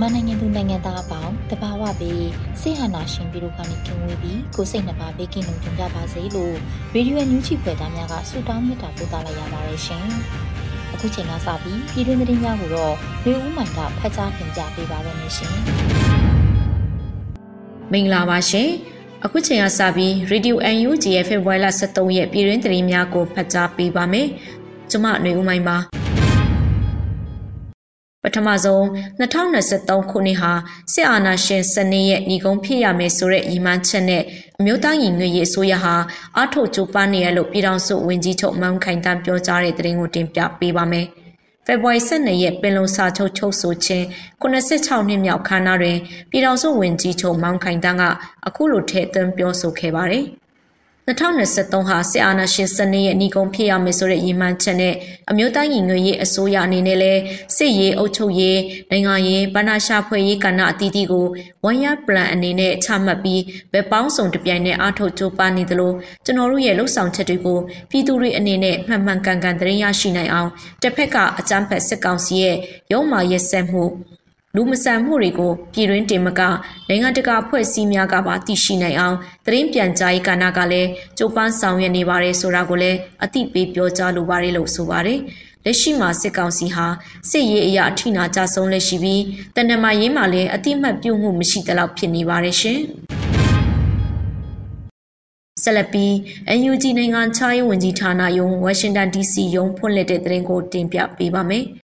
မြန်မာနိုင်ငံသူနိုင်ငံသားအပေါင်းတဘာဝပြီးစိတ်ဟာနာရှင်ပြီးတို့ကနေကင်းဝေးပြီးကိုစိတ်နှပါဘေးကင်းလုံခြုံကြပါစေလို့ရေဒီယိုညူးချီဖွယ်သားများကဆုတောင်းမြတ်တာပို့သလိုက်ရပါတယ်ရှင်။အခုချိန်ကစပြီးပြည်တွင်းသတင်းများကိုတော့ရေဦးမိုင်ကဖတ်ကြားတင်ပြပေးပါရမရှင်။မင်္ဂလာပါရှင်။အခုချိန်ကစပြီး Radio UNG ရဲ့ဖေဖော်ဝါရီလ23ရက်ပြည်တွင်းသတင်းများကိုဖတ်ကြားပေးပါမယ်။ကျွန်မຫນွေဦးမိုင်ပါ။ ပထမဆုံး2023ခုနှစ်ဟာစစ်အာဏာရှင်စနစ်ရဲ့ညီကုန်းဖြစ်ရမယ်ဆိုတဲ့ရည်မှန်းချက်နဲ့အမျိုးသားညီညွတ်ရေးအစိုးရဟာအာထုတ်ကြိုးပမ်းနေရလို့ပြည်ထောင်စုဝန်ကြီးချုပ်မောင်ခိုင်တန်းပြောကြားတဲ့သတင်းကိုတင်ပြပေးပါမယ်။ဖေဖော်ဝါရီ12ရက်ပင်လုံစာချုပ်ချုပ်ဆိုခြင်း96နှစ်မြောက်ခမ်းနားတွင်ပြည်ထောင်စုဝန်ကြီးချုပ်မောင်ခိုင်တန်းကအခုလိုထည့်သွင်းပြောဆိုခဲ့ပါတယ်။ 2023ဟာစစ်အာဏာရှင်စနစ်ရဲ့ညီကုန်းဖြစ်ရမယ်ဆိုတဲ့ရည်မှန်းချက်နဲ့အမျိုးသားညီညွတ်ရေးအစိုးရအနေနဲ့လည်းစစ်ရေးအုပ်ချုပ်ရေးနိုင်ငံရေးဗဏ္ဍာရှာဖွေရေးကဏ္ဍအသီးသီးကိုဝန်ရပလန်အနေနဲ့ချမှတ်ပြီးဗက်ပေါင်းစုံတပြိုင်နက်အားထုတ်ကြိုးပမ်းနေသလိုကျွန်တော်တို့ရဲ့လှုပ်ဆောင်ချက်တွေကိုပြည်သူတွေအနေနဲ့မှန်မှန်ကန်ကန်သတင်းရရှိနိုင်အောင်တစ်ဖက်ကအကြမ်းဖက်စစ်ကောင်စီရဲ့ရုံးမာရက်စက်မှု လူမဆန်မှုတွေကိုပြည်တွင်းတင်မကနိုင်ငံတကာဖွဲ့စည်းများကပါသိရှိနိုင်အောင်သတင်းပြန်ကြားရေးကဏ္ဍကလည်းကြိုးပမ်းဆောင်ရွက်နေပါတယ်ဆိုတာကိုလည်းအသိပေးပြောကြားလိုပါတယ်လို့ဆိုပါတယ်။လက်ရှိမှာစစ်ကောင်စီဟာစစ်ရေးအရာအထိနာကြဆုံးလက်ရှိပြီးတန်တမာရေးမှာလည်းအတိမတ်ပြုမှုမရှိသလောက်ဖြစ်နေပါတယ်ရှင်။ဆလပီ UNG နိုင်ငံခြားရေးဝန်ကြီးဌာနယုံဝါရှင်တန် DC ယုံဖွင့်လှစ်တဲ့သတင်းကိုတင်ပြပေးပါမယ်။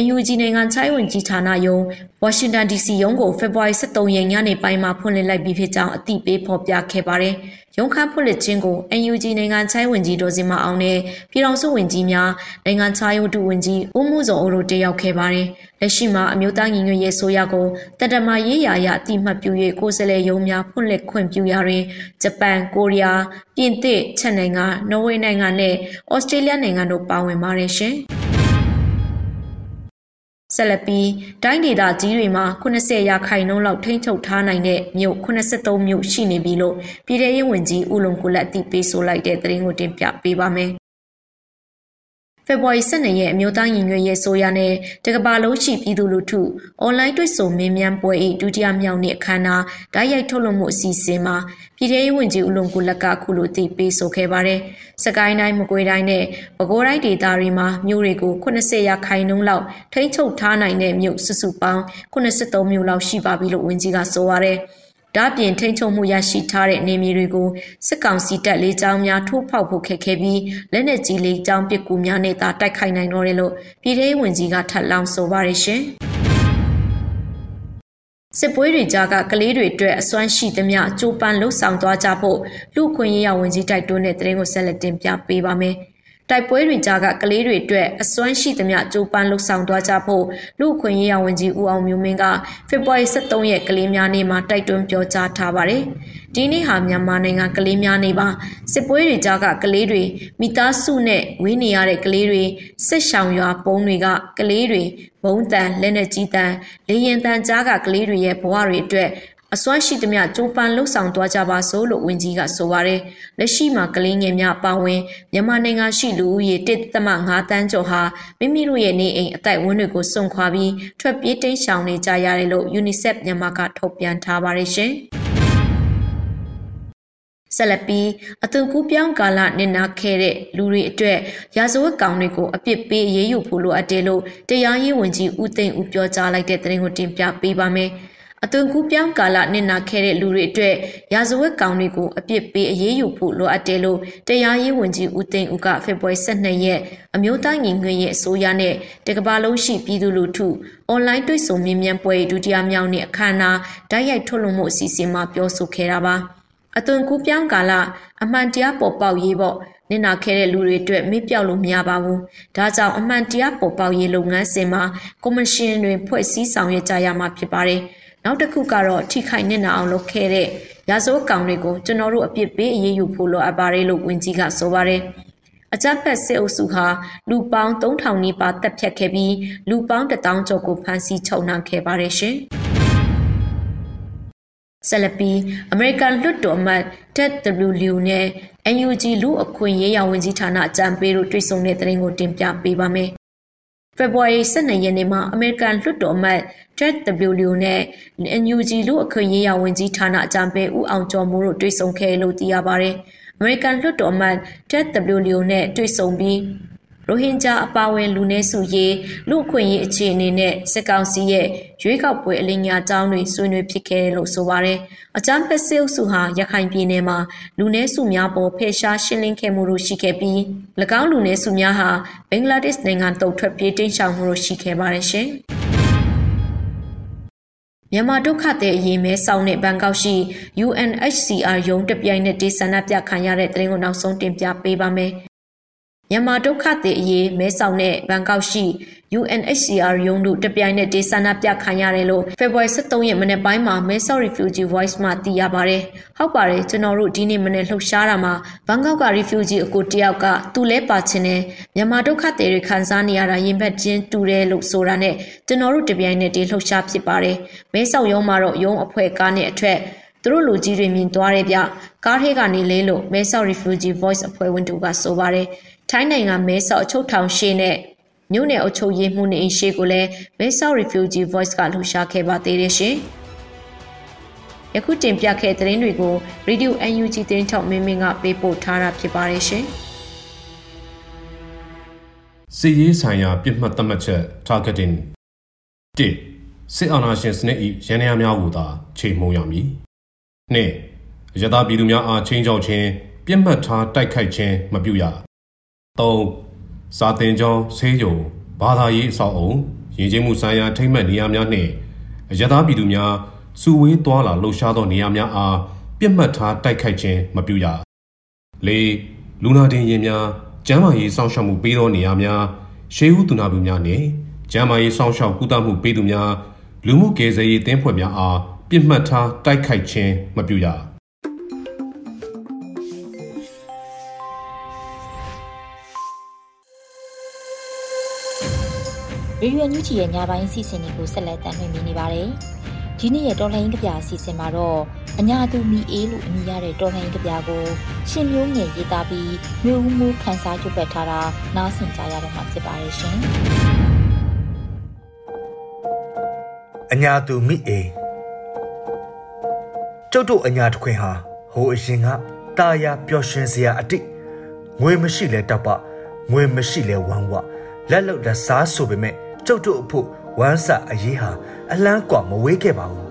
UNG နိုင်ငံခြားရေးဝန်ကြီးဌာနယုံဝါရှင်တန် DC ရုံးကိုဖေဖော်ဝါရီ23ရက်ညနေပိုင်းမှာဖွင့်လှစ်လိုက်ပြီးဖြစ်ကြောင်းအသိပေးဖော်ပြခဲ့ပါတယ်။ရုံးခန်းဖွင့်လှစ်ခြင်းကို UNG နိုင်ငံခြားရေးဝန်ကြီးဒေါ်စင်မအောင်နဲ့ပြည်ထောင်စုဝန်ကြီးများနိုင်ငံခြားရေးဝန်ဝန်ကြီးဦးမှုစောအိုတို့တက်ရောက်ခဲ့ပါတယ်။လက်ရှိမှာအမျိုးသားညီညွတ်ရေးဆိုရကိုတတမရေးရာရအတိမတ်ပြု၍ကိုယ်စားလှယ်ရုံးများဖွင့်လှစ်ခွင့်ပြုရာတွင်ဂျပန်၊ကိုရီးယား၊ပြင်သစ်၊ချက်နိုင်ငံ၊နော်ဝေနိုင်ငံနဲ့ဩစတြေးလျနိုင်ငံတို့ပါဝင်ပါတယ်ရှင်။ ဆက်လက်ပြီးတိုင်းဒေသကြီးတွေမှာ80ရာခိုင်နှုန်းလောက်ထိန်းချုပ်ထားနိုင်တဲ့မြို့83မြို့ရှိနေပြီလို့ပြည်ထရေးဝန်ကြီးဦးလုံကိုလက်အသိပေးဆိုလိုက်တဲ့သတင်းကိုတင်ပြပေးပါမယ် ဖေဖော်ဝါရီ12ရက်အမျိုးသားညီညွတ်ရေးဆိုရနဲ့တကဘာလုံးရှိပြည်သူလူထုအွန်လိုင်းတွေ့ဆုံမင်းမြန်းပွဲ၏ဒုတိယမြောက်နေ့အခမ်းအနားဓာတ်ရိုက်ထုတ်လွှင့်မှုအစီအစဉ်မှာပြည်ထရေးဝန်ကြီးဦးလုံကိုလက်ကခုလိုတည်ပေးဆိုခဲ့ပါတယ်။စကိုင်းတိုင်းမကွေးတိုင်းနဲ့ပဲခူးတိုင်းဒေသတွေမှာမြို့တွေကို80ရာခိုင်နှုန်းလောက်ထိန်းချုပ်ထားနိုင်တဲ့မြို့စုစုပေါင်း83မြို့လောက်ရှိပါပြီလို့ဝန်ကြီးကဆိုပါတယ်။ ဒါ့ပြင်ထိန်းချုပ်မှုရရှိထားတဲ့နေမြေတွေကိုစစ်ကောင်စီတပ်လေးကြောင်းများထိုးဖောက်ဖို့ခက်ခဲပြီးလက်နက်ကြီးလေးကြောင်းပစ်ကူများနဲ့သာတိုက်ခိုက်နိုင်တော့တယ်လို့ပြည်ထောင်ဝင်ကြီးကထပ်လောင်းဆိုပါရရှင်စစ်ပွဲတွေကြားကကလေးတွေအတွက်အစွမ်းရှိသမျှကြိုးပမ်းလှုပ်ဆောင်သွားကြဖို့လူခွင့်ရေးရဝန်ကြီးတိုက်တွန်းတဲ့သတင်းကိုဆက်လက်တင်ပြပေးပါမယ်။ တိုက်ပွဲတွေကြားကကလေးတွေအတွက်အစွမ်းရှိသမျှကြိုးပမ်းလှုပ်ဆောင်သွားကြဖို့လူခွင့်ရေးရဝန်ကြီးဦးအောင်မျိုးမင်းကဖေဖော်ဝါရီ23ရက်ကလေးများနေ့မှာတိုက်တွန်းပြောကြားထားပါတယ်။ဒီနေ့ဟာမြန်မာနိုင်ငံကလေးများနေ့ပါစစ်ပွဲတွေကြားကကလေးတွေမိသားစုနဲ့ဝေးနေရတဲ့ကလေးတွေစစ်ဆောင်ရွာပုံးတွေကကလေးတွေဘုံတန်လက်နက်ကြီးတန်လေရင်တန်ကြားကကလေးတွေရဲ့ဘဝတွေအတွက် အစွမ်းရှိသမျှကြိုးပမ်းလှုပ်ဆောင်သွားကြပါစို့လို့ဝန်ကြီးကဆိုပါရယ်လက်ရှိမှာကလေးငယ်များပါဝင်မြန်မာနိုင်ငံရှိလူဦးရေ1.5တန်းကျော်ဟာမိမိတို့ရဲ့နေအိမ်အတိုက်ဝန်းတွေကိုစွန့်ခွာပြီးထွက်ပြေးတိမ်းရှောင်နေကြရတယ်လို့ UNICEF မြန်မာကထုတ်ပြန်ထားပါရယ်ရှင်ဆက်လက်ပြီးအသွင်ကူးပြောင်းကာလနင်နာခဲ့တဲ့လူတွေအတွက်ရာဇဝတ်ကောင်တွေကိုအပြစ်ပေးအရေးယူဖို့လိုအပ်တယ်လို့တရားရေးဝန်ကြီးဦးသိန်းဦးပြောကြားလိုက်တဲ့သတင်းကိုတင်ပြပေးပါမယ်။ အသွင်ကူးပြောင်းကာလနစ်နာခဲ့တဲ့လူတွေအတွက်ရာဇဝတ်ကောင်တွေကိုအပြစ်ပေးအရေးယူဖို့လိုအပ်တယ်လို့တရားရေးဝန်ကြီးဦးသိန်းဦးကဖေဖော်ဝါရီ12ရက်အမျိုးသားညီညွတ်ရေးအစိုးရနဲ့တကဘာလုံးရှိပြည်သူလူထုအွန်လိုင်းတွေ့ဆုံမြင်မြန်ပွဲဒုတိယမြောက်နေ့အခမ်းအနားဓာတ်ရိုက်ထုတ်လွှင့်မှုအစီအစဉ်မှာပြောဆိုခဲ့တာပါ။အသွင်ကူးပြောင်းကာလအမှန်တရားပေါ်ပေါက်ရေးပေါ့နင်နာခဲ့တဲ့လူတွေအတွက်မေ့ပြောက်လို့မရပါဘူး။ဒါကြောင့်အမှန်တရားပေါ်ပေါက်ရေးလုပ်ငန်းစဉ်မှာကော်မရှင်တွေဖွဲ့စည်းဆောင်ရွက်ကြရမှာဖြစ်ပါတယ်။ နောက်တစ်ခုကတော့ထိခိုက်နစ်နာအောင်လုပ်ခဲ့တဲ့ရာဇဝတ်ကောင်တွေကိုကျွန်တော်တို့အပြစ်ပေးအရေးယူဖို့လိုအပ်ပါတယ်လို့ဝန်ကြီးကဆိုပါတယ်။အကြမ်းဖက်စစ်အုပ်စုဟာလူပေါင်း3000နီးပါးတပ်ဖြတ်ခဲ့ပြီးလူပေါင်း1000ကျော်ကိုဖမ်းဆီးချုပ်နှောင်ခဲ့ပါတယ်ရှင်။ဆက်လက်ပြီးအမေရိကန်လွှတ်တော်အမတ် Ted W. နဲ့ NUG လူအခွင့်ရေးရာဝန်ကြီးဌာနအကြံပေးတို့တွေ့ဆုံတဲ့သတင်းကိုတင်ပြပေးပါမယ်။ ဖေဖော်ဝါရီ12ရက်နေ့မှာအမေရိကန်လွှတ်တော်အမတ် Ted W. နဲ့ NUG လူအခွင့်ရေးရာဝန်ကြီးဌာနအကြံပေးဦးအောင်ကျော်မိုးတို့တွေ့ဆုံခဲ့လို့သိရပါတယ်။အမေရိကန်လွှတ်တော်အမတ် Ted W. နဲ့တွေ့ဆုံပြီး ရိုဟင်ဂျာအပါအဝင်လူနည်းစုရေးလူအခွင့်အရေးအခြေအနေနဲ့စစ်ကောင်စီရဲ့ရွေးကောက်ပွဲအလင်းညာကြောင်းတွေဆွေးနွေးဖြစ်ခဲ့တယ်လို့ဆိုပါတယ်။အကြမ်းဖက်စစ်အုပ်စုဟာရခိုင်ပြည်နယ်မှာလူနည်းစုများပေါ်ဖယ်ရှားရှင်းလင်းခဲ့မှုတို့ရှိခဲ့ပြီး၎င်းလူနည်းစုများဟာဘင်္ဂလားဒေ့ရှ်နိုင်ငံတုံထွက်ပြေးတိမ်းရှောင်မှုတို့ရှိခဲ့ပါတယ်ရှင်။မြန်မာဒုက္ခသည်အရေးမဲဆောင်တဲ့ဘန်ကောက်ရှိ UNHCR ရုံးတပြိုင်နက်တည်ဆန္ဒပြခံရတဲ့တဲ့ရင်ကိုနောက်ဆုံးတင်ပြပေးပါမယ်။ မြန်မာဒုက္ခသည်အရေးမဲဆောင်တဲ့ဘန်ကောက်ရှိ UNHCR ရုံးတို့တပြိုင်နက်တည်းဆန္ဒပြခံရတယ်လို့ February 23ရက်မနေ့ပိုင်းမှာ Mesa Refugee Voice မှသိရပါတယ်။ဟုတ်ပါတယ်ကျွန်တော်တို့ဒီနေ့မနေ့လှုပ်ရှားတာမှာဘန်ကောက်က refugee အကိုတယောက်ကသူ့လဲပါချင်းနဲ့မြန်မာဒုက္ခသည်တွေခံစားနေရတာရင်ဘတ်ချင်းတူတယ်လို့ဆိုတာနဲ့ကျွန်တော်တို့တပြိုင်နက်တည်းလှုပ်ရှားဖြစ်ပါတယ်။မဲဆောက်ရုံးမှာတော့ရုံးအဖွဲ့ကားနဲ့အထက်သူတို့လူကြီးတွေမြင်သွားတဲ့ဗျကားထဲကနေလဲလို့မဲဆောက် refugee voice အဖွဲ့ဝင်တို့ကဆိုပါတယ် ထိုင်းနိုင်ငံမဲဆောက်အချုပ်ထောင်ရှေ့နဲ့မြို့နယ်အုပ်ချုပ်ရေးမှူးနေအိမ်ရှေ့ကိုလည်းမဲဆောက် refugee voice ကလှူရှားခဲ့ပါသေးတယ်ရှင်ယခုတင်ပြခဲ့တဲ့သတင်းတွေကို Radio UNG သတင်းထောက်မင်းမင်းကပေးပို့ထားတာဖြစ်ပါတယ်ရှင်စီရေးဆိုင်ရာပြစ်မှတ်သတ်မှတ်ချက် targeting 1စစ်အာဏာရှင်စနစ်၏ရန်ရာများကိုသာချိန်မှုံရမည်2ရသပြည်သူများအားချင်းချောက်ခြင်းပြစ်မှတ်ထားတိုက်ခိုက်ခြင်းမပြုရ 3စာတင်ကျောင်းဆေးရုံဘာသာရေးအဆောက်အုံရင်းချင်းမှုဆိုင်ရာထိမ့်မှတ်နေရာများနှင့်အရသာပြည်သူများစုဝေးသွားလာလှုပ်ရှားသောနေရာများအားပြစ်မှတ်ထားတိုက်ခိုက်ခြင်းမပြုရ၄လူနာတင်ရင်များကျန်းမာရေးစောင့်ရှောက်မှုပေးသောနေရာများရှေးဦးသူနာပြုများနှင့်ကျန်းမာရေးစောင့်ရှောက်ကုသမှုပေးသူများလူမှုကယ်ဆယ်ရေးတင်းဖွဲ့များအားပြစ်မှတ်ထားတိုက်ခိုက်ခြင်းမပြုရ ရေရွယ်ညူချီရဲ့ညပိုင်းစီစဉ်တွေကိုဆက်လက်တင်ပြနေပါတယ်။ဒီနေ့ရဲ့တော်လှန်ရေးကြပြအစီအစဉ်မှာတော့အညာသူမီအေးလို့အမည်ရတဲ့တော်လှန်ရေးကြပြကိုရှင်မျိုးငယ်ရေးသားပြီးမျိုးဦးမှုခန်းစားကြွက်ထားတာနားဆင်ကြရတော့မှာဖြစ်ပါတယ်ရှင်။အညာသူမီအေးကျုပ်တို့အညာတခွင်ဟာဟိုအရင်ကတာယာပျော်ရွှင်စရာအတိတ်ငွေမရှိလဲတပ်ပငွေမရှိလဲဝမ်းဝလက်လုတ်လက်စားဆိုပေမဲ့ ကျုပ်တို့အဖို့ဝမ်းစာအရေးဟာအလန်းကွာမဝေးခဲ့ပါဘူး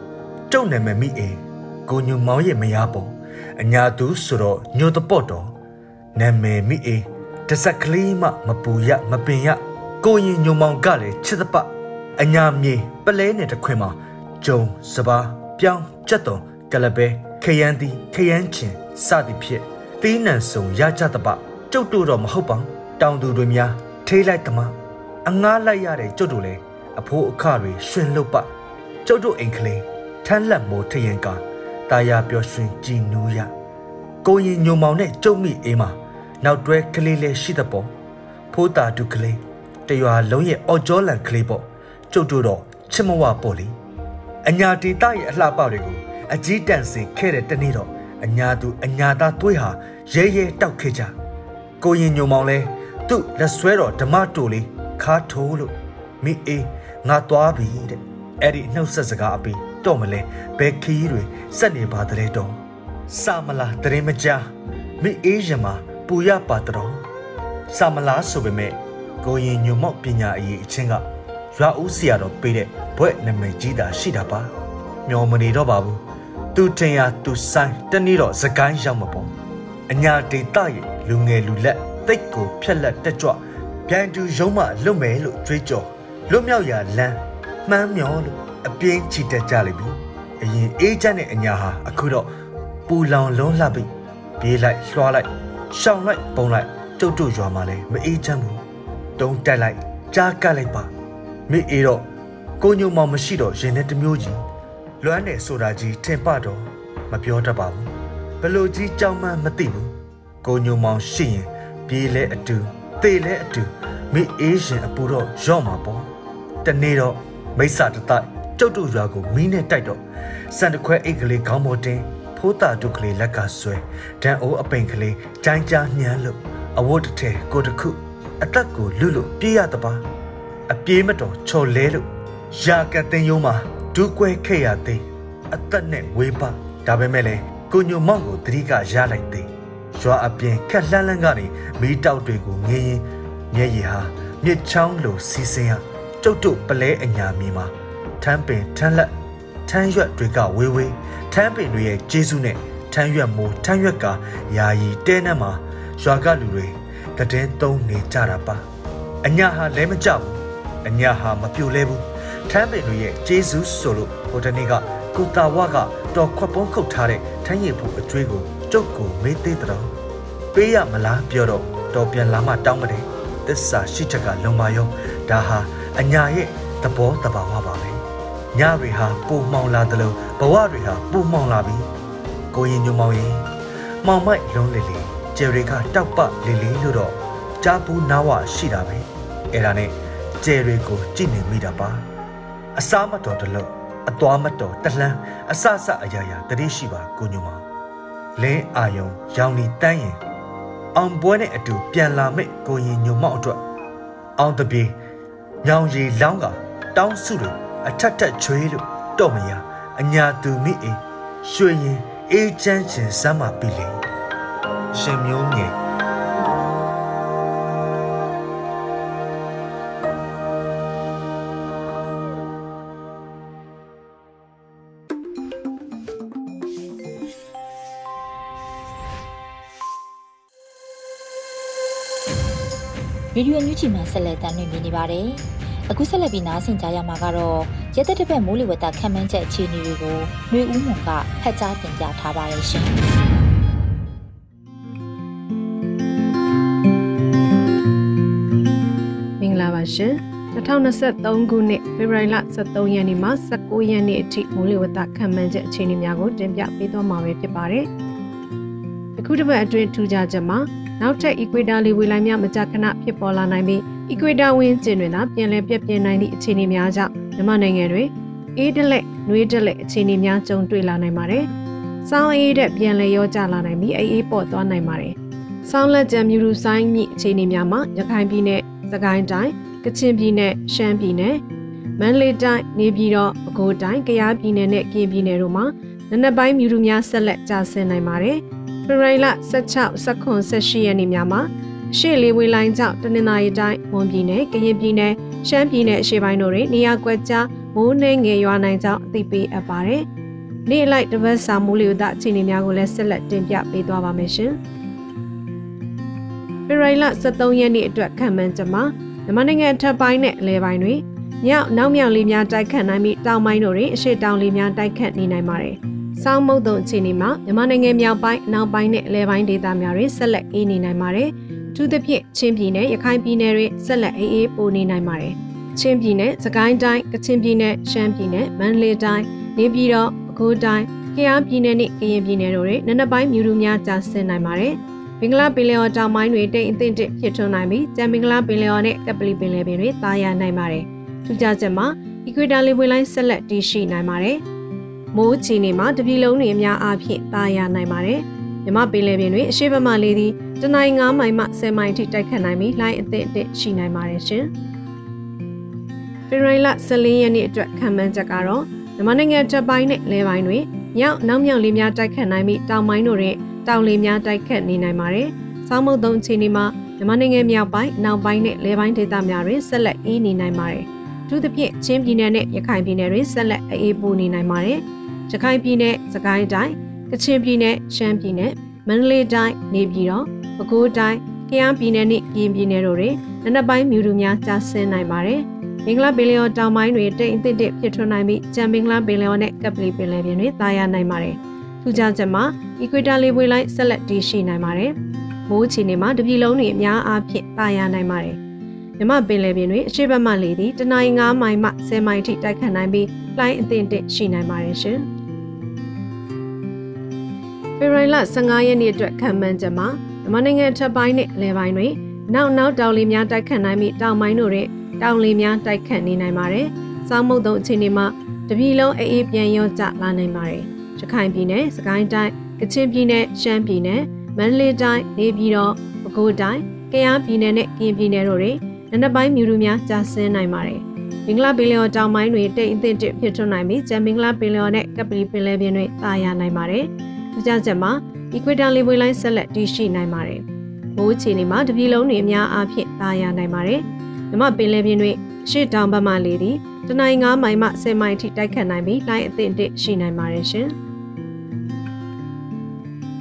ကျုပ်နာမည်မိအိမ်ကိုညူမောင်ရဲ့မယားပေါ့အညာသူဆိုတော့ညိုတပေါ့တော်နာမည်မိအိမ်တဆက်ကလေးမှမပူရမပင်ရကိုရင်ညုံမောင်ကလည်းချစ်သပအညာမြေပလဲနဲ့တခွင်မှာဂျုံစပါပြောင်းကြက်တုံကလပဲခရမ်းတီခရမ်းချင်းစသည်ဖြင့်သေးနံစုံရကြသပကျုပ်တို့တော့မဟုတ်ပါတောင်သူတွေများထေးလိုက်သမား အငားလိုက်ရတဲ့ကျုပ်တို့လည်းအဖိုးအခတွေရှင်လုတ်ပကျုပ်တို့အိမ်ကလေးထမ်းလက်မိုးထရင်ကတာယာပျော်ရွှင်ကြည်နူးရကိုရင်ညုံမောင်နဲ့ကျုံမိအိမ်မှာနောက်တွဲကလေးလေးရှိတဲ့ပေါ်ဖိုးတာဒုကလေးတရွာလုံးရဲ့အော်ကျော်လန်ကလေးပေါ့ကျုပ်တို့တော့ချစ်မဝပေါ့လေအညာဒေတာရဲ့အလှပတွေကိုအကြီးတန်းစင်ခဲ့တဲ့တနေ့တော့အညာသူအညာသားတွေးဟာရဲရဲတောက်ခဲ့ကြကိုရင်ညုံမောင်လဲသူ့လက်ဆွဲတော်ဓမ္မတူလေး ခါထိုးလို့မိအေးငါသွားပြီတဲ့အဲ့ဒီနှုတ်ဆက်စကားအပြီးတော့မလဲဘယ်ခီးတွေစက်နေပါတလဲတော့စာမလားတရင်မကြားမိအေးရမှာပူရပါတော်စာမလားဆိုပေမဲ့ကိုရင်ညုံမောက်ပညာအရေးအချင်းကရွာဦးစီရတော့ပေးတဲ့ဘွဲ့နမိတ်ကြီးတာရှိတာပါမျောမနေတော့ပါဘူးသူတင်ရသူဆိုင်တနေ့တော့စကိုင်းရောက်မှာပေါ့အညာဒေတာရဲ့လူငယ်လူလက်တိတ်ကိုဖြက်လက်တက်ကြွ ပြန်တူရုံးမှလွတ်မယ်လို့ကြွေးကြော်လွတ်မြောက်ရာလမ်းမှန်းမျောလို့အပြင်းချီတက်ကြလိမ့်ပြီအရင်အေးချမ်းတဲ့အညာဟာအခုတော့ပူလောင်လုံးလှပြီပြေးလိုက်လွှားလိုက်ရှောင်လိုက်ပုံလိုက်တုတ်တုတ်ရွာမှလည်းမအေးချမ်းဘူးတုံးတက်လိုက်ကြားကတ်လိုက်ပါမိအေးတော့ကိုညုံမောင်မရှိတော့ရင်နဲ့တမျိုးကြီးလွမ်းတယ်ဆိုတာကြီးထင်ပတော့မပြောတတ်ပါဘူးဘလို့ကြီးကြောင်မှမသိဘူးကိုညုံမောင်ရှိရင်ပြေးလဲအတူ သေလဲအတူမိအေးရှင်အပူတော့ရော့မှာပေါ့တနေ့တော့မိစ္ဆာတတိုက်ကျုပ်တို့ရွာကိုမီးနဲ့တိုက်တော့စံတခွဲအိတ်ကလေးခေါင်းပေါ်တင်ဖိုးတာဒုကလေးလက်ကဆွဲဒန်အိုးအပိန်ကလေးကြိုင်းကြားညမ်းလို့အဝတ်တစ်ထည်ကိုတစ်ခု အသက်ကိုလူလို့ပြေးရတပါအပြေးမတော်ချော်လဲလို့ရာကတင်ယုံမှာဒူးကွဲခဲ့ရသေးအသက်နဲ့ဝေးပါဒါပေမဲ့လေကိုညိုမောင်ကိုတတိကရလိုက်သေး ရွာအပြင်ခက်လှမ်းလှမ်းကနေမီးတောက်တွေကိုငင်းရင်မျက်ရည်ဟာမြစ်ချောင်းလိုစီးဆင်းရကျုပ်တို့ပလဲအညာမီမှာထမ်းပင်ထမ်းလက်ထမ်းရွက်တွေကဝေးဝေးထမ်းပင်တွေရဲ့ကျေးဇူးနဲ့ထမ်းရွက်မိုးထမ်းရွက်ကယာယီတဲနှက်မှာရွာကလူတွေတည်င်းသုံးနေကြတာပါအညာဟာလဲမကြောက်ဘူးအညာဟာမပြိုလဲဘူးထမ်းပင်တွေရဲ့ကျေးဇူးဆိုလို့ဟိုတနေ့ကကုတာဝကတော်ခွက်ပုံးခုတ်ထားတဲ့ထမ်းရည်ဖို့အကျွေးကိုကျုပ်ကိုမေးသေးတယ် ပေးရမလားပြောတော့တော်ပြန်လာမှတောင်းမတယ်သစ္စာရှိချက်ကလုံပါရောဒါဟာအညာရဲ့သဘောတဘာဝပါပဲညတွေဟာပူမှောင်လာတယ်လို့ဘဝတွေဟာပူမှောင်လာပြီကိုရင်ညုံမောင်ရင်မောင်မိုက်လုံးလေလေကျယ်တွေကတောက်ပလေလေလို့တော့ကြားပူးနားဝရှိတာပဲအဲ့ဒါနဲ့ကျယ်တွေကိုကြည့်နေမိတာပါအစားမတော်တလို့အသွားမတော်တလှမ်းအဆဆအရာရာတတိရှိပါကိုညုံမောင်လင်းအာယုံရောင်လီတန်းရင် အောင်ပွဲနဲ့အတူပြန်လာမဲ့ကိုရင်ညုံမောင်အတွက်အောင်တပြေညောင်ရီလောင်းကတောင်းစုတွေအထက်ထက်ချွေးလို့တော့မရအညာသူမိအိရွှေရင်အေးချမ်းချင်စမ်းမပြီလေရှင်မျိုးငယ် ရေဒီယိုညူချီမှာဆက်လက်တင်ပြနေပါတယ်။အခုဆက်လက်ပြီးနားဆင်ကြရမှာကတော့ရက်သက်တစ်ပတ်မိုးလေဝသခန့်မှန်းချက်အခြေအနေတွေကိုຫນွေဦးမွန်ကဖတ်ကြားတင်ပြထားပါတယ်ရှင်။မင်္ဂလာပါရှင်2023ခုနှစ်ဖေဖော်ဝါရီလ23ရက်နေ့မှ19ရက်နေ့အထိမိုးလေဝသခန့်မှန်းချက်အခြေအနေများကိုတင်ပြပေးသွားမှာဖြစ်ပါတယ်။အခုတစ်ပတ်အတွင်းထူးခြားချက်မှာ နောက်ထပ် equator လေဝေလိုင်းများမကြာခဏဖြစ်ပေါ်လာနိုင်ပြီး equator ဝင်းကျင်တွင်သာပြန်လည်ပြည့်ပြည့်နိုင်သည့်အခြေအနေများကြောင့်မြန်မာနိုင်ငံတွင်အေးတလက်၊နှွေးတလက်အခြေအနေများကြုံတွေ့လာနိုင်ပါတယ်။စောင်းအေးတဲ့ပြန်လည်ရောကျလာနိုင်ပြီးအေးအေးပေါ်သွားနိုင်ပါတယ်။စောင်းလက်ကျန်မြူရူဆိုင်မြစ်အခြေအနေများမှာရခိုင်ပြည်နယ်၊စကိုင်းတိုင်း၊ကချင်ပြည်နယ်၊ရှမ်းပြည်နယ်၊မန္တလေးတိုင်း၊နေပြည်တော်၊ပဲခူးတိုင်း၊ကယားပြည်နယ်နဲ့ကရင်ပြည်နယ်တို့မှာနနက်ပိုင်းမြူရူများဆက်လက်ကျဆင်းနိုင်ပါတယ်။ ဖေဖော်ဝါရီလ16 19 18ရက်နေ့များမှာရှေ့လေးဝေးလိုင်းကြောင့်တနင်္လာရီတိုင်းမွန်ပြည်နယ်ကရင်ပြည်နယ်ရှမ်းပြည်နယ်အရှေ့ပိုင်းတို့တွင်နေရာကွက်ကြားမိုးနှင်းငယ်ရွာနိုင်ကြောင်းအသိပေးအပ်ပါတယ်။နေ့လိုက်တပတ်စာမိုးလေဝသအခြေအနေများကိုလည်းဆက်လက်တင်ပြပေးသွားပါမယ်ရှင်။ဖေဖော်ဝါရီလ23ရက်နေ့အတွက်ခံမှန်းချက်မှာမြန်မာနိုင်ငံအထက်ပိုင်းနဲ့အလဲပိုင်းတွင်ညောင်နောက်မြောင်လေးများတိုက်ခတ်နိုင်ပြီးတောင်ပိုင်းတို့တွင်အရှေ့တောင်လေးများတိုက်ခတ်နေနိုင်ပါတယ်။ စောင်းမုတ်တုံအခြေအနေမှာမြန်မာနိုင်ငံမြောက်ပိုင်းအနောက်ပိုင်းနဲ့အလဲပိုင်းဒေသများတွင်ဆက်လက်အေးနေနိုင်ပါတယ်။ထူးသဖြင့်ချင်းပြည်နယ်ရခိုင်ပြည်နယ်တွင်ဆက်လက်အေးအေးပိုနေနိုင်ပါတယ်။ချင်းပြည်နယ်စကိုင်းတိုင်းကချင်ပြည်နယ်ရှမ်းပြည်နယ်မန္တလေးတိုင်းနေပြည်တော်ပဲခူးတိုင်းကယားပြည်နယ်နှင့်ကရင်ပြည်နယ်တို့တွင်နနက်ပိုင်းမြူတူများကျဆင်းနိုင်ပါတယ်။ဘင်္ဂလားပင်လယ်ော်တောင်ပိုင်းတွင်တိမ်အထင်တစ်ဖြစ်ထွန်းနိုင်ပြီးကြံဘင်္ဂလားပင်လယ်ော်နှင့်ကပလီပင်လယ်ပင်တွင်တာယာနိုင်ပါတယ်။ထူးခြားချက်မှာ equator လေပွေလိုင်းဆက်လက်တည်ရှိနိုင်ပါတယ်။ မိုးချီနေမှာတပြည်လုံးတွင်အများအားဖြင့်တာယာနိုင်ပါတယ်။မြမပင်လယ်ပြင်တွင်အရှိတ်မှလေးသည်တနိုင်း9မိုင်မှ10မိုင်ထိတိုက်ခတ်နိုင်ပြီးလိုင်းအသင့်အင့်ရှိနိုင်ပါတယ်ရှင်။ဖေရိုင်လ14ရက်နေ့အတွက်ခံမှန်းချက်ကတော့မြန်မာနိုင်ငံတပ်ပိုင်းနဲ့လဲပိုင်းတွင်မြောက်နောက်မြောက်လေများတိုက်ခတ်နိုင်ပြီးတောင်ပိုင်းတို့တွင်တောင်လေများတိုက်ခတ်နေနိုင်ပါတယ်။စောင်းမုတ်သုံးအခြေအနေမှာမြန်မာနိုင်ငံမြောက်ပိုင်းနောက်ပိုင်းနဲ့လေပိုင်းဒေသများတွင်ဆက်လက်အေးနေနိုင်ပါတယ်။သူသဖြင့်ချင်းပြည်နယ်နဲ့ရခိုင်ပြည်နယ်တွင်ဆက်လက်အေးပိုနေနိုင်ပါတယ်။ ရခိုင်ပြည်နယ်၊စကိုင်းတိုင်း၊ကချင်ပြည်နယ်၊ရှမ်းပြည်နယ်၊မန္တလေးတိုင်း၊နေပြည်တော်၊ပဲခူးတိုင်း၊ကယားပြည်နယ်နှင့်ကရင်ပြည်နယ်တို့တွင်နနက်ပိုင်းမြူတူများကျဆင်းနိုင်ပါတယ်။မင်္ဂလာပင်လယ်ော်တောင်ပိုင်းတွင်တိမ်အသစ်တစ်ဖြစ်ထွန်းနိုင်ပြီးကြံမင်္ဂလာပင်လယ်ော်နဲ့ကပလီပင်လယ်ပြင်တွင်တာယာနိုင်ပါတယ်။ထူးခြားချက်မှာ equator လေပွေလိုက်ဆက်လက်တည်ရှိနိုင်ပါတယ်။မိုးချီနေမှာတပြည်လုံးတွင်အများအားဖြင့်တာယာနိုင်ပါတယ်။မြမပင်လယ်ပြင်တွင်အရှိတ်ဘက်မှလေသည်တနင်္ဂနွေ9မိုင်မှ10မိုင်ထိတိုက်ခတ်နိုင်ပြီးလှိုင်းအသင့်တစ်ရှိနိုင်ပါတယ်ရှင်။ ဖေဖော်ဝါရီလ15ရက်နေ့အတွက်ခံမှန်းချက်မှာမြန်မာနိုင်ငံထပ်ပိုင်းနဲ့အလဲပိုင်းတွင်နောက်နောက်တောင်လေများတိုက်ခတ်နိုင်ပြီးတောင်ပိုင်းတို့တွင်တောင်လေများတိုက်ခတ်နေနိုင်ပါတယ်။စောင်းမုတ်တုံအခြေအနေမှာတပြည်လုံးအေးအေးပြန်ရောကျလာနိုင်ပါတယ်။ရခိုင်ပြည်နယ်၊စကိုင်းတိုင်း၊ကချင်ပြည်နယ်၊ရှမ်းပြည်နယ်၊မန္တလေးတိုင်း၊နေပြည်တော်၊ပဲခူးတိုင်း၊ကယားပြည်နယ်နဲ့ကရင်ပြည်နယ်တို့တွင်နနက်ပိုင်းမြူတူများကျဆင်းနိုင်ပါတယ်။မင်္ဂလာပင်လယ်ော်တောင်ပိုင်းတွင်တိတ်အသင့်တစ်ဖြစ်ထွန်းနိုင်ပြီးကျန်မင်္ဂလာပင်လယ်ော်နဲ့ကပလီပင်လယ်ပြင်တွင်တာယာနိုင်ပါတယ်။ ထူးခြားချက်မှာ equator လေပွေလိုင်းဆက်လက်တည်ရှိနိုင်ပါတယ်။မိုးချီနေမှာတပြည်လုံးတွင်အများအားဖြင့်တာယာနိုင်ပါတယ်။မြမပင်လယ်ပြင်တွင်ရှေ့တောင်ဘက်မှလေသည်တနင်္ဂနွေမိုင်မှ10မိုင်ထိတိုက်ခတ်နိုင်ပြီးလိုင်းအသင့်တစ်ရှိနိုင်ပါတယ်ရှင်။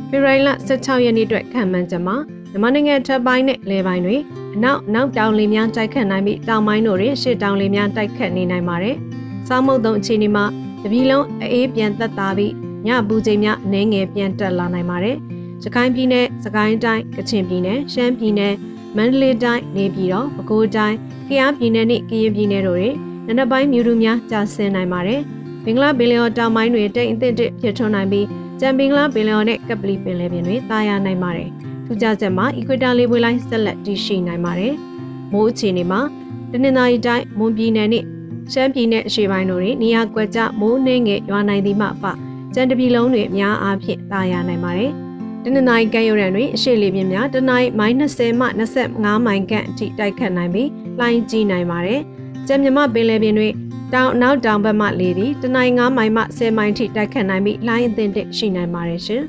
ဖေဖော်ဝါရီလ16ရက်နေ့အတွက်ခံမှန်းချက်မှာမြန်မာနိုင်ငံထပ်ပိုင်းနဲ့လယ်ပိုင်းတွင်အနောက်နောက်တောင်လေများတိုက်ခတ်နိုင်ပြီးတောင်ပိုင်းတို့တွင်ရှေ့တောင်လေများတိုက်ခတ်နေနိုင်ပါတယ်။စောင်းမုတ်တုံအခြေအနေမှာတပြည်လုံးအေးပြန်သက်သာပြီး ညပူချိန်များအနည်းငယ်ပြန်တက်လာနိုင်ပါတယ်။ရခိုင်ပြည်နယ်၊စကိုင်းတိုင်း၊ကချင်ပြည်နယ်၊ရှမ်းပြည်နယ်၊မန္တလေးတိုင်း၊နေပြည်တော်၊ပဲခူးတိုင်း၊ကယားပြည်နယ်နှင့်ကရင်ပြည်နယ်တို့တွင်နနက်ပိုင်းမြူတူများကျဆင်းနိုင်ပါတယ်။ဘင်္ဂလားပင်လယ်ော်တောင်ပိုင်းတွင်တိမ်အသင့်တစ်ဖြစ်ထွန်းနိုင်ပြီးကြံဘင်္ဂလားပင်လယ်ော်နဲ့ကပလီပင်လယ်ပြင်တွင်တာယာနိုင်ပါတယ်။ထူးခြားချက်မှာ equator လေပွေလိုင်းဆက်လက်တည်ရှိနိုင်ပါတယ်။မိုးအခြေအနေမှာတနင်္သာရီတိုင်းမွန်ပြည်နယ်နှင့်ရှမ်းပြည်နယ်အရှေ့ပိုင်းတို့တွင်နေရာကွက်ကျမိုးနှင်းငယ်ရွာနိုင်သည်မှအပ ကြံတပြည်လုံးတွင်အများအားဖြင့်တာယာနိုင်ပါတယ်။တနင်္သာရီကမ်းရိုးတန်းတွင်အရှိလေပြင်းများတနင်္မိုင်20မှ25မိုင်ခန့်အထိတိုက်ခတ်နိုင်ပြီးလှိုင်းကြီးနိုင်ပါတယ်။ကြံမြမပင်လယ်ပြင်တွင်တောင်နောက်တောင်ဘက်မှလေသည်တနင်္ဂနွေမိုင်မှ10မိုင်ထိတိုက်ခတ်နိုင်ပြီးလှိုင်းအသင့်တစ်ရှိနိုင်ပါတယ်ရှင်။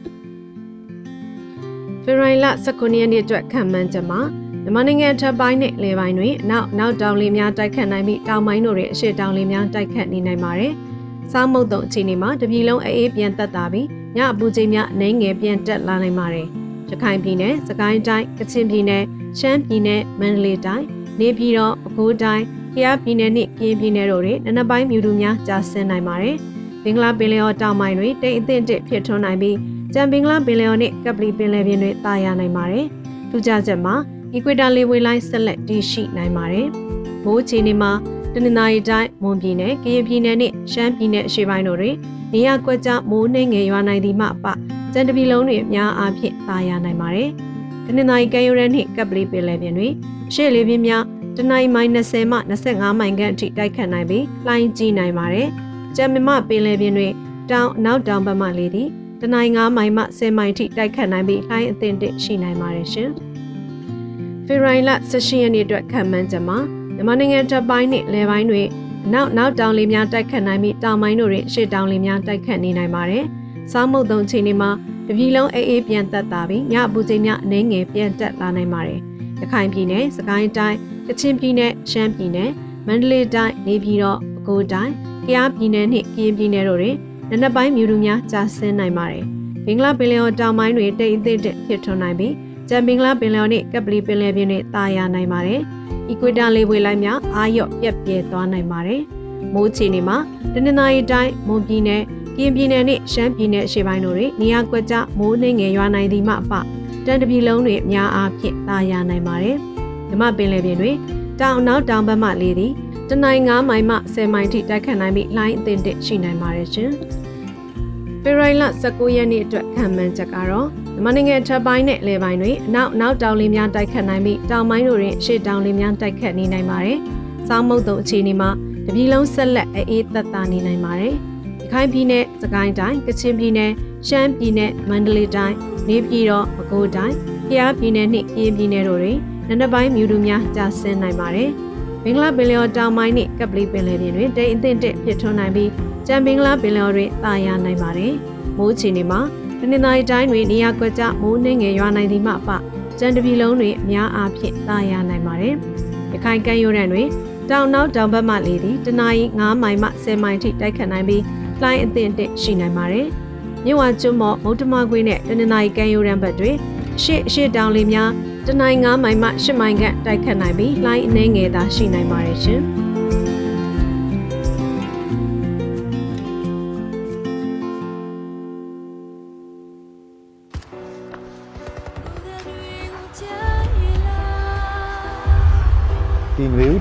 ဖေရိုင်လ19ရက်နေ့အတွက်ခံမှန်းချက်မှာမြန်မာနိုင်ငံထပ်ပိုင်းနဲ့လေပိုင်းတွင်နောက်နောက်တောင်လေများတိုက်ခတ်နိုင်ပြီးတောင်ပိုင်းတို့တွင်အရှိတောင်လေများတိုက်ခတ်နေနိုင်ပါတယ်။ စောင်းမုတ်တုံအခြေအနေမှာတပြည်လုံးအေးပြန်တက်တာပြီးညအပူချိန်များအနှဲငယ်ပြန်တက်လာနိုင်ပါတယ်။ရခိုင်ပြည်နယ်၊စကိုင်းတိုင်း၊ကချင်ပြည်နယ်၊ရှမ်းပြည်နယ်၊မန္တလေးတိုင်း၊နေပြည်တော်၊ပဲခူးတိုင်း၊ကယားပြည်နယ်နှင့်ကရင်ပြည်နယ်တို့တွင်နနက်ပိုင်းမြူတူများကျဆင်းနိုင်ပါတယ်။ဘင်္ဂလားပင်လယ်ော်တောင်ပိုင်းတွင်တိမ်အသင့်တစ်ဖြစ်ထွန်းနိုင်ပြီးကြံဘင်္ဂလားပင်လယ်ော်နှင့်ကပလီပင်လယ်ပြင်တွင်တာယာနိုင်ပါတယ်။ထူးခြားချက်မှာ equator လေဝေလိုင်းဆက်လက်တည်ရှိနိုင်ပါတယ်။မိုးချီနေမှာ တနင်္သာရီတိုင်းမွန်ပြည်နယ်၊ကရင်ပြည်နယ်နှင့်ရှမ်းပြည်နယ်အရှေ့ပိုင်းတို့တွင်နေရာကွက်ကြားမိုးနှင်းငယ်ရွာနိုင်သည်မှအပကြံတပြည်လုံးတွင်အများအားဖြင့်သာယာနိုင်ပါတယ်။တနင်္သာရီကမ်းရိုးတန်းနှင့်ကပ်ပလီပင်လယ်ပြင်တွင်အရှေ့လေပြင်းများတနိုင်မိုင်20မှ25မိုင်ခန့်အထိတိုက်ခတ်နိုင်ပြီးလှိုင်းကြီးနိုင်ပါတယ်။ကြံမမပင်လယ်ပြင်တွင်တောင်နောက်တောင်ဘက်မှလေသည်တနိုင်9မိုင်မှ10မိုင်ထိတိုက်ခတ်နိုင်ပြီးလှိုင်းအသင့်တစ်ရှိနိုင်ပါတယ်ရှင်။ဖေရိုင်လ16ရက်နေ့အတွက်ခံမှန်းချက်မှာ မြန်မာနိုင်ငံတပ်ပိုင်းနှင့်လယ်ပိုင်းတွင်နောက်နောက်တောင်လေများတိုက်ခတ်နိုင်ပြီးတောင်ပိုင်းတို့တွင်ရှေ့တောင်လေများတိုက်ခတ်နေနိုင်ပါတယ်။စောင်းမုတ်တုံချိန်တွေမှာတပြည်လုံးအေးအေးပြန်တက်တာပြီးညအပူချိန်များအနည်းငယ်ပြန်တက်လာနိုင်ပါတယ်။ရခိုင်ပြည်နယ်၊စကိုင်းတိုင်း၊ကချင်ပြည်နယ်၊ရှမ်းပြည်နယ်၊မန္တလေးတိုင်း၊နေပြည်တော်၊ပဲခူးတိုင်း၊ကယားပြည်နယ်နှင့်ကရင်ပြည်နယ်တို့တွင်နနက်ပိုင်းမြူတူများကြာဆင်းနိုင်ပါတယ်။ဘင်္ဂလားပင်လယ်ော်တောင်ပိုင်းတွင်တိမ်အသင့်ဖြစ်ထွန်းနိုင်ပြီး ကြံဘင်္ဂလားပင်လယ်ော်နှင့်ကပလီပင်လယ်ပြင်တွင်တာယာနိုင်ပါတယ်။ equator လေပွေလိုင်းများအာရော့ပြက်ပြဲသွားနိုင်ပါတယ်။မိုးချီနေမှာတနင်္သာရီတိုင်းမွန်ပြည်နယ်ကရင်ပြည်နယ်နှင့်ရှမ်းပြည်နယ်အရှေ့ပိုင်းတို့တွင်နေရာကွက်ကြားမိုးနှင်းငယ်ရွာနိုင်သည်မှအပတန်တပြည်လုံးတွင်အများအားဖြင့်တာယာနိုင်ပါတယ်။မြမပင်လယ်ပြင်တွင်တောင်နောက်တောင်ဘက်မှလေသည်တနိုင်9မိုင်မှ10မိုင်ထိတိုက်ခတ်နိုင်ပြီးလိုင်းအသင့်တစ်ရှိနိုင်ပါတယ်ရှင်။ဖေရိုင်လ19ရက်နေ့အတွက်ခံမှန်းချက်ကတော့ မြန်မာနိုင်ငံထပ်ပိုင်းနဲ့လယ်ပိုင်းတွင်အနောက်နောက်တောင်လေများတိုက်ခတ်နိုင်ပြီးတောင်ပိုင်းတို့တွင်ရှေ့တောင်လေများတိုက်ခတ်နေနိုင်ပါတယ်။စောင်းမုတ်တုံအခြေအနေမှာတပြည်လုံးဆက်လက်အေးသက်သာနေနိုင်ပါတယ်။ရခိုင်ပြည်နယ်၊စကိုင်းတိုင်း၊ကချင်ပြည်နယ်၊ရှမ်းပြည်နယ်၊မန္တလေးတိုင်း၊နေပြည်တော်၊ပဲခူးတိုင်း၊ကယားပြည်နယ်နှင့်ကရင်ပြည်နယ်တို့တွင်နနက်ပိုင်းမြူတူများကျဆင်းနိုင်ပါတယ်။ဘင်္ဂလားပင်လယ်တောင်ပိုင်းနှင့်ကပလီပင်လယ်ပြင်တွင်တိမ်အထင်တစ်ဖြစ်ထွန်းနိုင်ပြီးကြံဘင်္ဂလားပင်လယ်တွင်တာယာနိုင်ပါတယ်။မိုးချီနေမှာ တနင်္သာရီတိုင်းတွင်နေရာကွက်ကြားမိုးနှင်းငယ်ရွာနိုင်သည်မှအပကြံတပြီလုံးတွင်အများအားဖြင့်တာယာနိုင်ပါတယ်။ရခိုင်ကမ်းရိုးတန်းတွင်တောင်နောက်တောင်ဘက်မှလေသည်တနအီ9မိုင်မှ10မိုင်ထိတိုက်ခတ်နိုင်ပြီးလှိုင်းအသင့်တစ်ရှိနိုင်ပါတယ်။မြဝကျွန်းမော့မုတ်တမကွေးနဲ့တနင်္သာရီကမ်းရိုးတန်းဘက်တွင်ရှေ့ရှေ့တောင်လေများတနိုင်9မိုင်မှ10မိုင်ခန့်တိုက်ခတ်နိုင်ပြီးလှိုင်းအနှဲငယ်သာရှိနိုင်ပါတယ်ရှင်။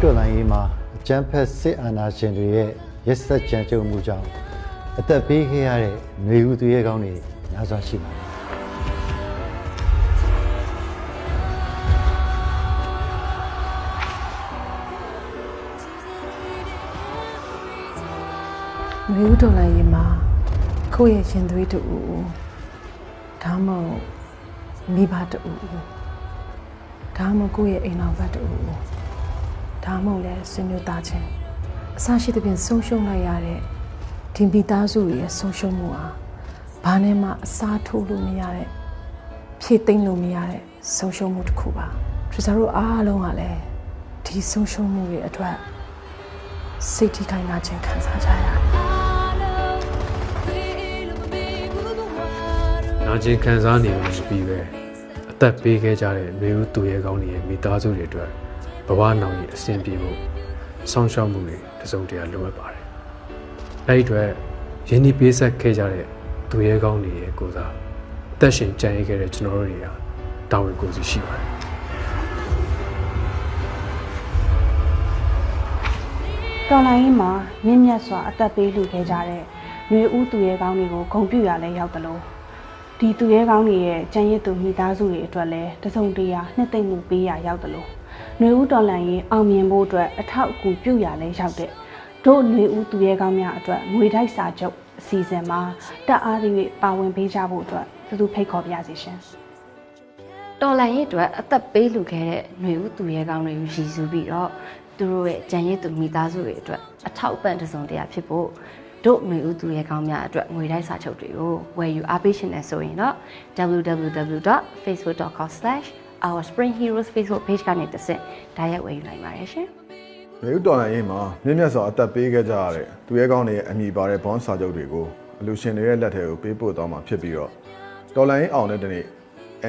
တော်လိုင်းရေးမှာအကျန်းဖက်စစ်အာဏာရှင်တွေရဲ့ရက်စက်ကြမ်းကြုတ်မှုကြောင့်အသက်ပေးခဲ့ရတဲ့ຫນွေဥသူရဲကောင်းတွေများစွာရှိပါတယ်။မျိုးတော်လိုက်ရင်မှာကိုယ့်ရဲ့ရှင်သွေးတူဒါမှမဟုတ်မိဘတူဒါမှမဟုတ်ကိုယ့်ရဲ့အိမ်တော်ဘက်တူ ဒါမှမဟုတ်လည်းဆွေမျိုးသားချင်းအစရှိသဖြင့်ဆုံးရှုံးလိုက်ရတဲ့ဒီမိသားစုရဲ့ဆုံးရှုံးမှုဟာဘာနဲ့မှအစားထိုးလို့မရတဲ့ဖြည့်သိမ့်လို့မရတဲ့ဆုံးရှုံးမှုတစ်ခုပါထရီဆာတို့အားလုံးကလည်းဒီဆုံးရှုံးမှုရဲ့အတွက်စိတ်ထိခိုက်နာခြင်းခံစားကြရတယ်နာကျင်ခံစားနေလို့မပြီးပဲအသက်ပေးခဲ့ကြတဲ့မျိုးဦးသူရဲကောင်းတွေရဲ့မိသားစုတွေအတွက် ဘဝနောင်ရဲ့အဆင်ပြေဖို့ဆောင်းရှောက်မှုတွေတစုံတရာလိုအပ်ပါတယ်။အဲဒီအတွက်ရင်းနှီးပေးဆက်ခဲ့ကြတဲ့သူရဲကောင်းတွေရဲ့ကိုယ်စားအသက်ရှင်ကြံ့ရခဲ့တဲ့ကျွန်တော်တို့တွေကတာဝန်ကိုယ်စီရှိပါတယ်။တော်လိုင်းရင်မှာမြင့်မြတ်စွာအသက်ပေးလူခဲ့ကြတဲ့ຫນွေဦးသူရဲကောင်းတွေကိုဂုံပြူရလဲရောက်တယ်လို့ဒီသူရဲကောင်းတွေရဲ့ကြံရစ်သူမိသားစုတွေအတွက်လည်းတစုံတရာနှစ်သိမ့်မှုပေးရရောက်တယ်လို့ နှွေဦးတော်လှန်ရေးအောင်မြင်ဖို့အတွက်အထောက်အကူပြုရလဲရောက်တဲ့တို့နှွေဦးသူရဲကောင်းများအတွက်ငွေတိုက်စာချုပ်အစီအစဉ်မှာတက်အားသည့်ပါဝင်ပေးကြဖို့အတွက်သူသူဖိတ်ခေါ်ပြစီရှင်တော်လှန်ရေးအတွက်အသက်ပေးလူခဲ့တဲ့နှွေဦးသူရဲကောင်းတွေကိုရည်စူးပြီးတော့သူတို့ရဲ့ကြံရည်သူမိသားစုတွေအတွက်အထောက်အပံ့တစုံတရာဖြစ်ဖို့တို့မျိုးဦးသူရဲကောင်းများအတွက်ငွေတိုက်စာချုပ်တွေကိုဝယ်ယူအားပေးရှင်နေဆိုရင်တော့ www.facebook.com/ www.facebook.com/ourspringheroes Facebook page ကနေတစ်ဆင့်တိုက်ရိုက်ဝယ်ယူနိုင်ပါတယ်ရှင်မြေဥတော်လိုင်းရေးမှာမြင့်မြတ်စွာအသက်ပေးခဲ့ကြရတဲ့သူရဲကောင်းတွေရဲ့အမိပါတဲ့ဘွန်စာချုပ်တွေကိုအလူရှင်တွေရဲ့လက်ထဲကိုပေးပို့သွားမှာဖြစ်ပြီးတော့တော်လိုင်းရေးအောင်တဲ့တနေ့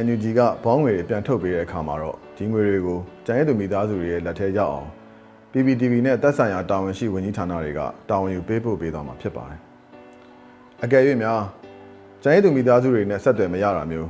NUG ကဘောင်းငွေတွေပြန်ထုတ်ပေးတဲ့အခါမှာတော့ဒီငွေတွေကိုကျန်ရည်သူမိသားစုတွေရဲ့လက်ထဲရောက်အောင် PPTV နဲ့သက်ဆိုင်ရာတာဝန်ရှိဝန်ကြီးဌာနတွေကတာဝန်ယူပေးပို့ပေးသွားမှာဖြစ်ပါတယ်။အကယ်၍များကျန်ရည်သူမိသားစုတွေနဲ့ဆက်သွယ်မရတာမျိုး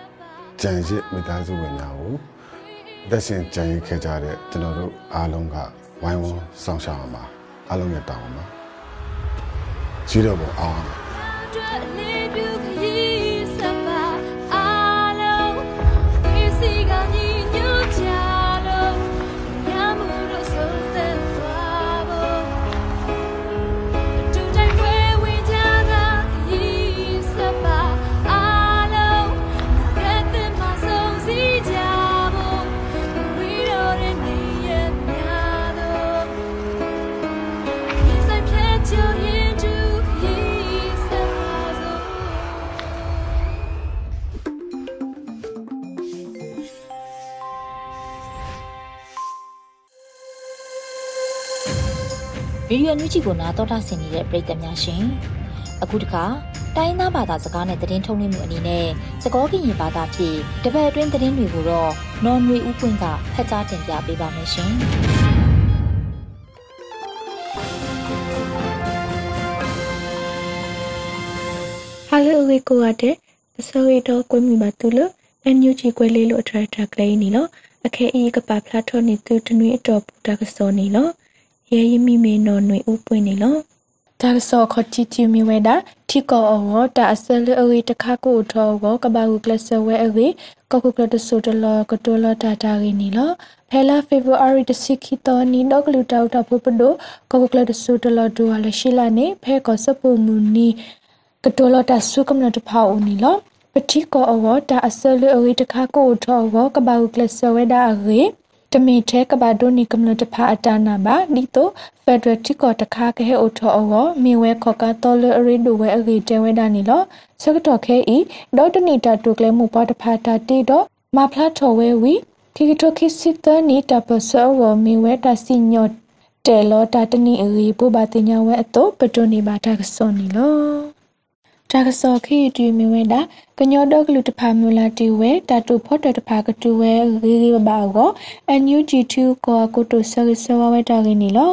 ကြံရစ်မိသားစုဝင်များကိုသက်ရှင်ကြံရစ်ခဲ့ကြတဲ့ကျွန်တော်တို့အားလုံးကဝိုင်းဝန်းဆောင်ရှောက်အောင်ပါအားလုံးရဲ့တောင်းပါကြီးတော့ပေါ်အောင်ပါ ရေဒီယိုညူချီကိုနာတော်တာဆင်နေတဲ့ပရိသတ်များရှင်အခုတခါတိုင်းသားဘာသာစကားနဲ့သတင်းထုတ်လွှင့်မှုအနေနဲ့စကောကရင်ဘာသာဖြင့်တပတ်အတွင်းသတင်းတွေကိုတော့နော်နွေဦးပွင့်ကဖတ်ကြားတင်ပြပေးပါမယ်ရှင်ဟာလေဝေကိုရတဲ့အစိုးရတော့ကွေးမိပါသူလို့အန်ယူချီကွေးလေးလို့အထရက်ထက်ကလေးနီနော်အခဲအီကပါဖလာထော်နေသူတနွေအတော်ပူတာကစောနီနော် ရဲရမိမေနော်နွေဥပွင့်နေလောဒါဆောခတိတီမီဝဲတာထီကောအောတာအစလအဝေတခါကိုထောကိုကဘာဟုကလဆဝဲအဝေကကုကလတဆူတလကတိုလတာတာရင်းနီလောဖဲလာဖေဗူအာရီတစီခီတောနီဒေါကလူတောက်တာဖုပဒိုကကုကလတဆူတလဒူဝါလရှိလာနေဖဲကောစပူမူနီကတိုလတာဆုကမနတဖောဦးနီလောပတိကောအောတာအစလအဝေတခါကိုထောကိုကဘာဟုကလဆဝဲတာအဝေ တမီထဲကဘာဒိုနီကမ္လတဖာအတာနာပါဒီတိုဖက်ဒရယ်တီကောတခါကဟဲအိုထောအောမေဝဲခောကတော်လအရီဒိုဝဲအဂီတဲဝဲဒါနီလောစကတော်ခဲဤဒေါတနီတာတုကလဲမှုပါတဖာတာတီတော့မဖလာထော်ဝဲဝီခိကတိုခိစစ်တနီတပဆောဝမေဝဲတာစီညော့တဲလောတာတနီအရီပိုဘာတင်ညာဝဲအတော့ပတိုနီဘာတာကစောနီလော တာကစောခိတီမီဝဲတာကညောတော့ကလူတဖာမြူလာတီဝဲတာတူဖော့တတဖာကတူဝဲရီရီဘာကို NUG2 ကိုကိုတိုဆရဆဝဝဲတာကင်းနီလော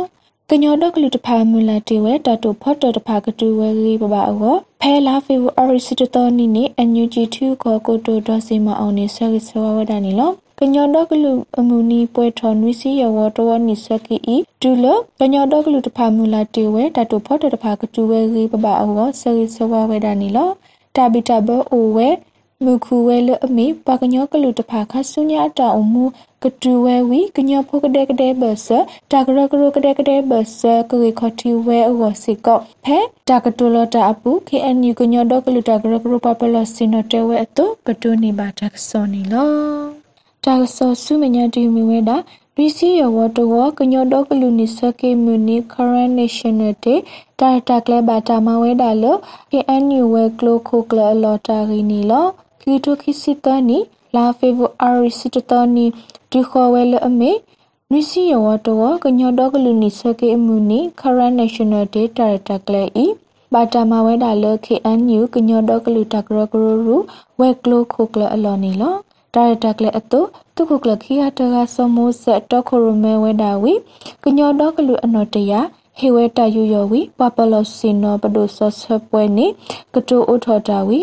ကညောတော့ကလူတဖာမြူလာတီဝဲတာတူဖော့တတဖာကတူဝဲရီဘာဘာကိုဖဲလာဖေဗူအရီစီတတော်နီနီ NUG2 ကိုကိုတိုဒေါ်စီမအောင်နေဆရဆဝဝဲတာနီလော ကညောဒကလူအမူနီပွဲထော်နွီစီယဝတော်နိစကီဤဒူလကညောဒကလူတဖာမူလာတေဝဲတတုဖောတတဖာကတူဝဲရီပပအောဆရီဆဝဝဲဒာနီလောတာဘီတာဘောအိုဝဲမူခုဝဲလအမီပကညောကလူတဖာခဆုညာတောင်မူကတူဝဲဝီကညောဖိုကတဲ့ကတဲ့ဘဆတာကရကရကတဲ့ကတဲ့ဘဆကရီခတီဝဲအောစီကောဖဲတာကတူလတာအပူ KNU ကညောဒကလူတာကရကရပပလစင်နတဲဝဲအတုကတူနေပါတက်စောနီလော တာဆောဆုမညာတီမီဝဲတာရီစီယဝတဝကညောဒကလူနိစကေမြူနီ current national day တာတာကလဲဘာတာမဝဲတာလ KNU ဝဲကလိုခိုကလလော်တာရီနီလောခီတိုခိစီတနီလာဖေဗူအာရီစီတတနီဒီခေါ်ဝဲလအမေနွီစီယဝတဝကညောဒကလူနိစကေမြူနီ current national day တာတာကလဲဤဘာတာမဝဲတာလ KNU ကညောဒကလူတကရကရရူဝဲကလိုခိုကလအလော်နီလော ဒါရတာကလေအတုတုခုကလခိယတကစမိုးဆက်တော့ခရမဲဝဲတာဝီကညောတော့ကလူအနော်တရဟေဝဲတာယူယောဝီပပလောစင်နောပဒိုဆော့ဆပွဲနေကတိုအိုထော်တာဝီ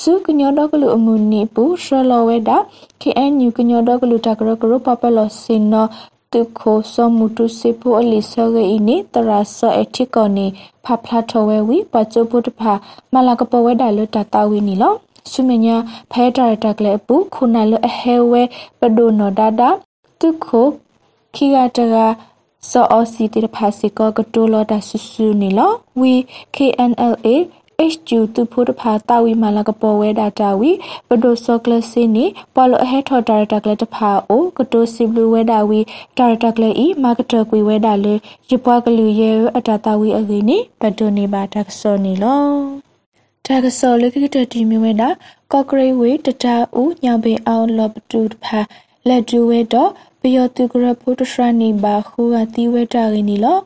စုကညောတော့ကလူအမှုနိပူရှလောဝဲတာ KNU ကညောတော့ကလူတကရကရပပလောစင်နောတုခိုစမှုတုစေဖို့အလီဆောဂေဤနေတရာဆောအထီကောနေဖဖလာထောဝဲဝီပချိုပုတဖာမလာကပဝဲတာလတတာဝီနီလော ဆုမညာဖဲဒါရတာကလေးပူခုနလအဟဲဝဲပဒိုနော်ဒါဒါတုခိုခီဂတကစောအစီတီဖာစီကောကတိုလောဒါဆူဆူနီလော we knla HQ သူဖို့တဖာတာဝီမာလာကပေါ်ဝဲဒါတာဝီပဒိုဆောကလစင်းနီပေါ်လိုအဟဲထော်ဒါရတာကလေးတဖာအိုကတိုစီဘလူဝဲဒါဝီဒါရတာကလေးဤမာကတာကွေဝဲဒါလေရပွားကလူရဲအတာတာဝီအကင်းနီပဒိုနေပါတက်ဆောနီလော တာကစောလကိတတီမီဝဲတာကော့ဂရိတ်ဝေတတာဦးညောင်ပင်အောင်လော့ပတူဖာလက်ဒူဝဲတော့ပယောတုကရဖုတရှရနီဘာခုကတီဝဲတာရင်းနီလော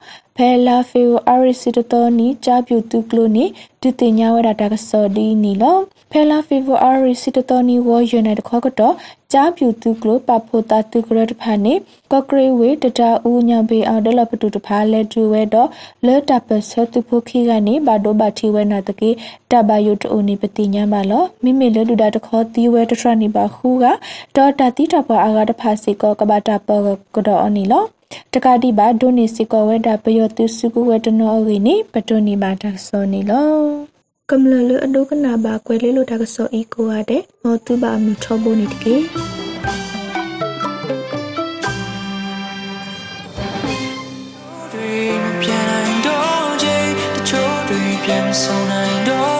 ဖဲလာဖေဝအာရီစီတတော်နီဂျာပြူတုကလိုနီတူတင်ညာဝဲတာတာကစောဒီနီလောဖဲလာဖေဗူအာရီစီတတော်နီဝေါ်ယူနိုက်တခေါကတော့ကြားပြူသူကလိုပဖိုတာသူကရတဖာနေကော့ဂရိတ်ဝေတတာဦးညာပေအောင်ဒလပတူတဖာလက်တူဝဲတော့လဲတပဆသူဖိုခိကနေဘာဒိုဘာတီဝဲနာတကေတဘယုတိုနေပတိညာမလောမိမိလဲလူတာတခေါတီဝဲတထရနေပါခူကဒေါ်တာတိတပအာဂတဖာစီကောကဘာတာပကတော့အနီလော တကတိပါဒိုနေစီကောဝဲတာပယောသူစုကူဝဲတနောအဝိနေပတိုနေပါတဆောနေလောကမ္လလအဒုကနာဘာကွယ်လေးလိုတာကစောဤကိုရတဲ့မောသူဘာမီထောဘိုနေတကေပြန်ဆုံးနိုင်တော့ချိန်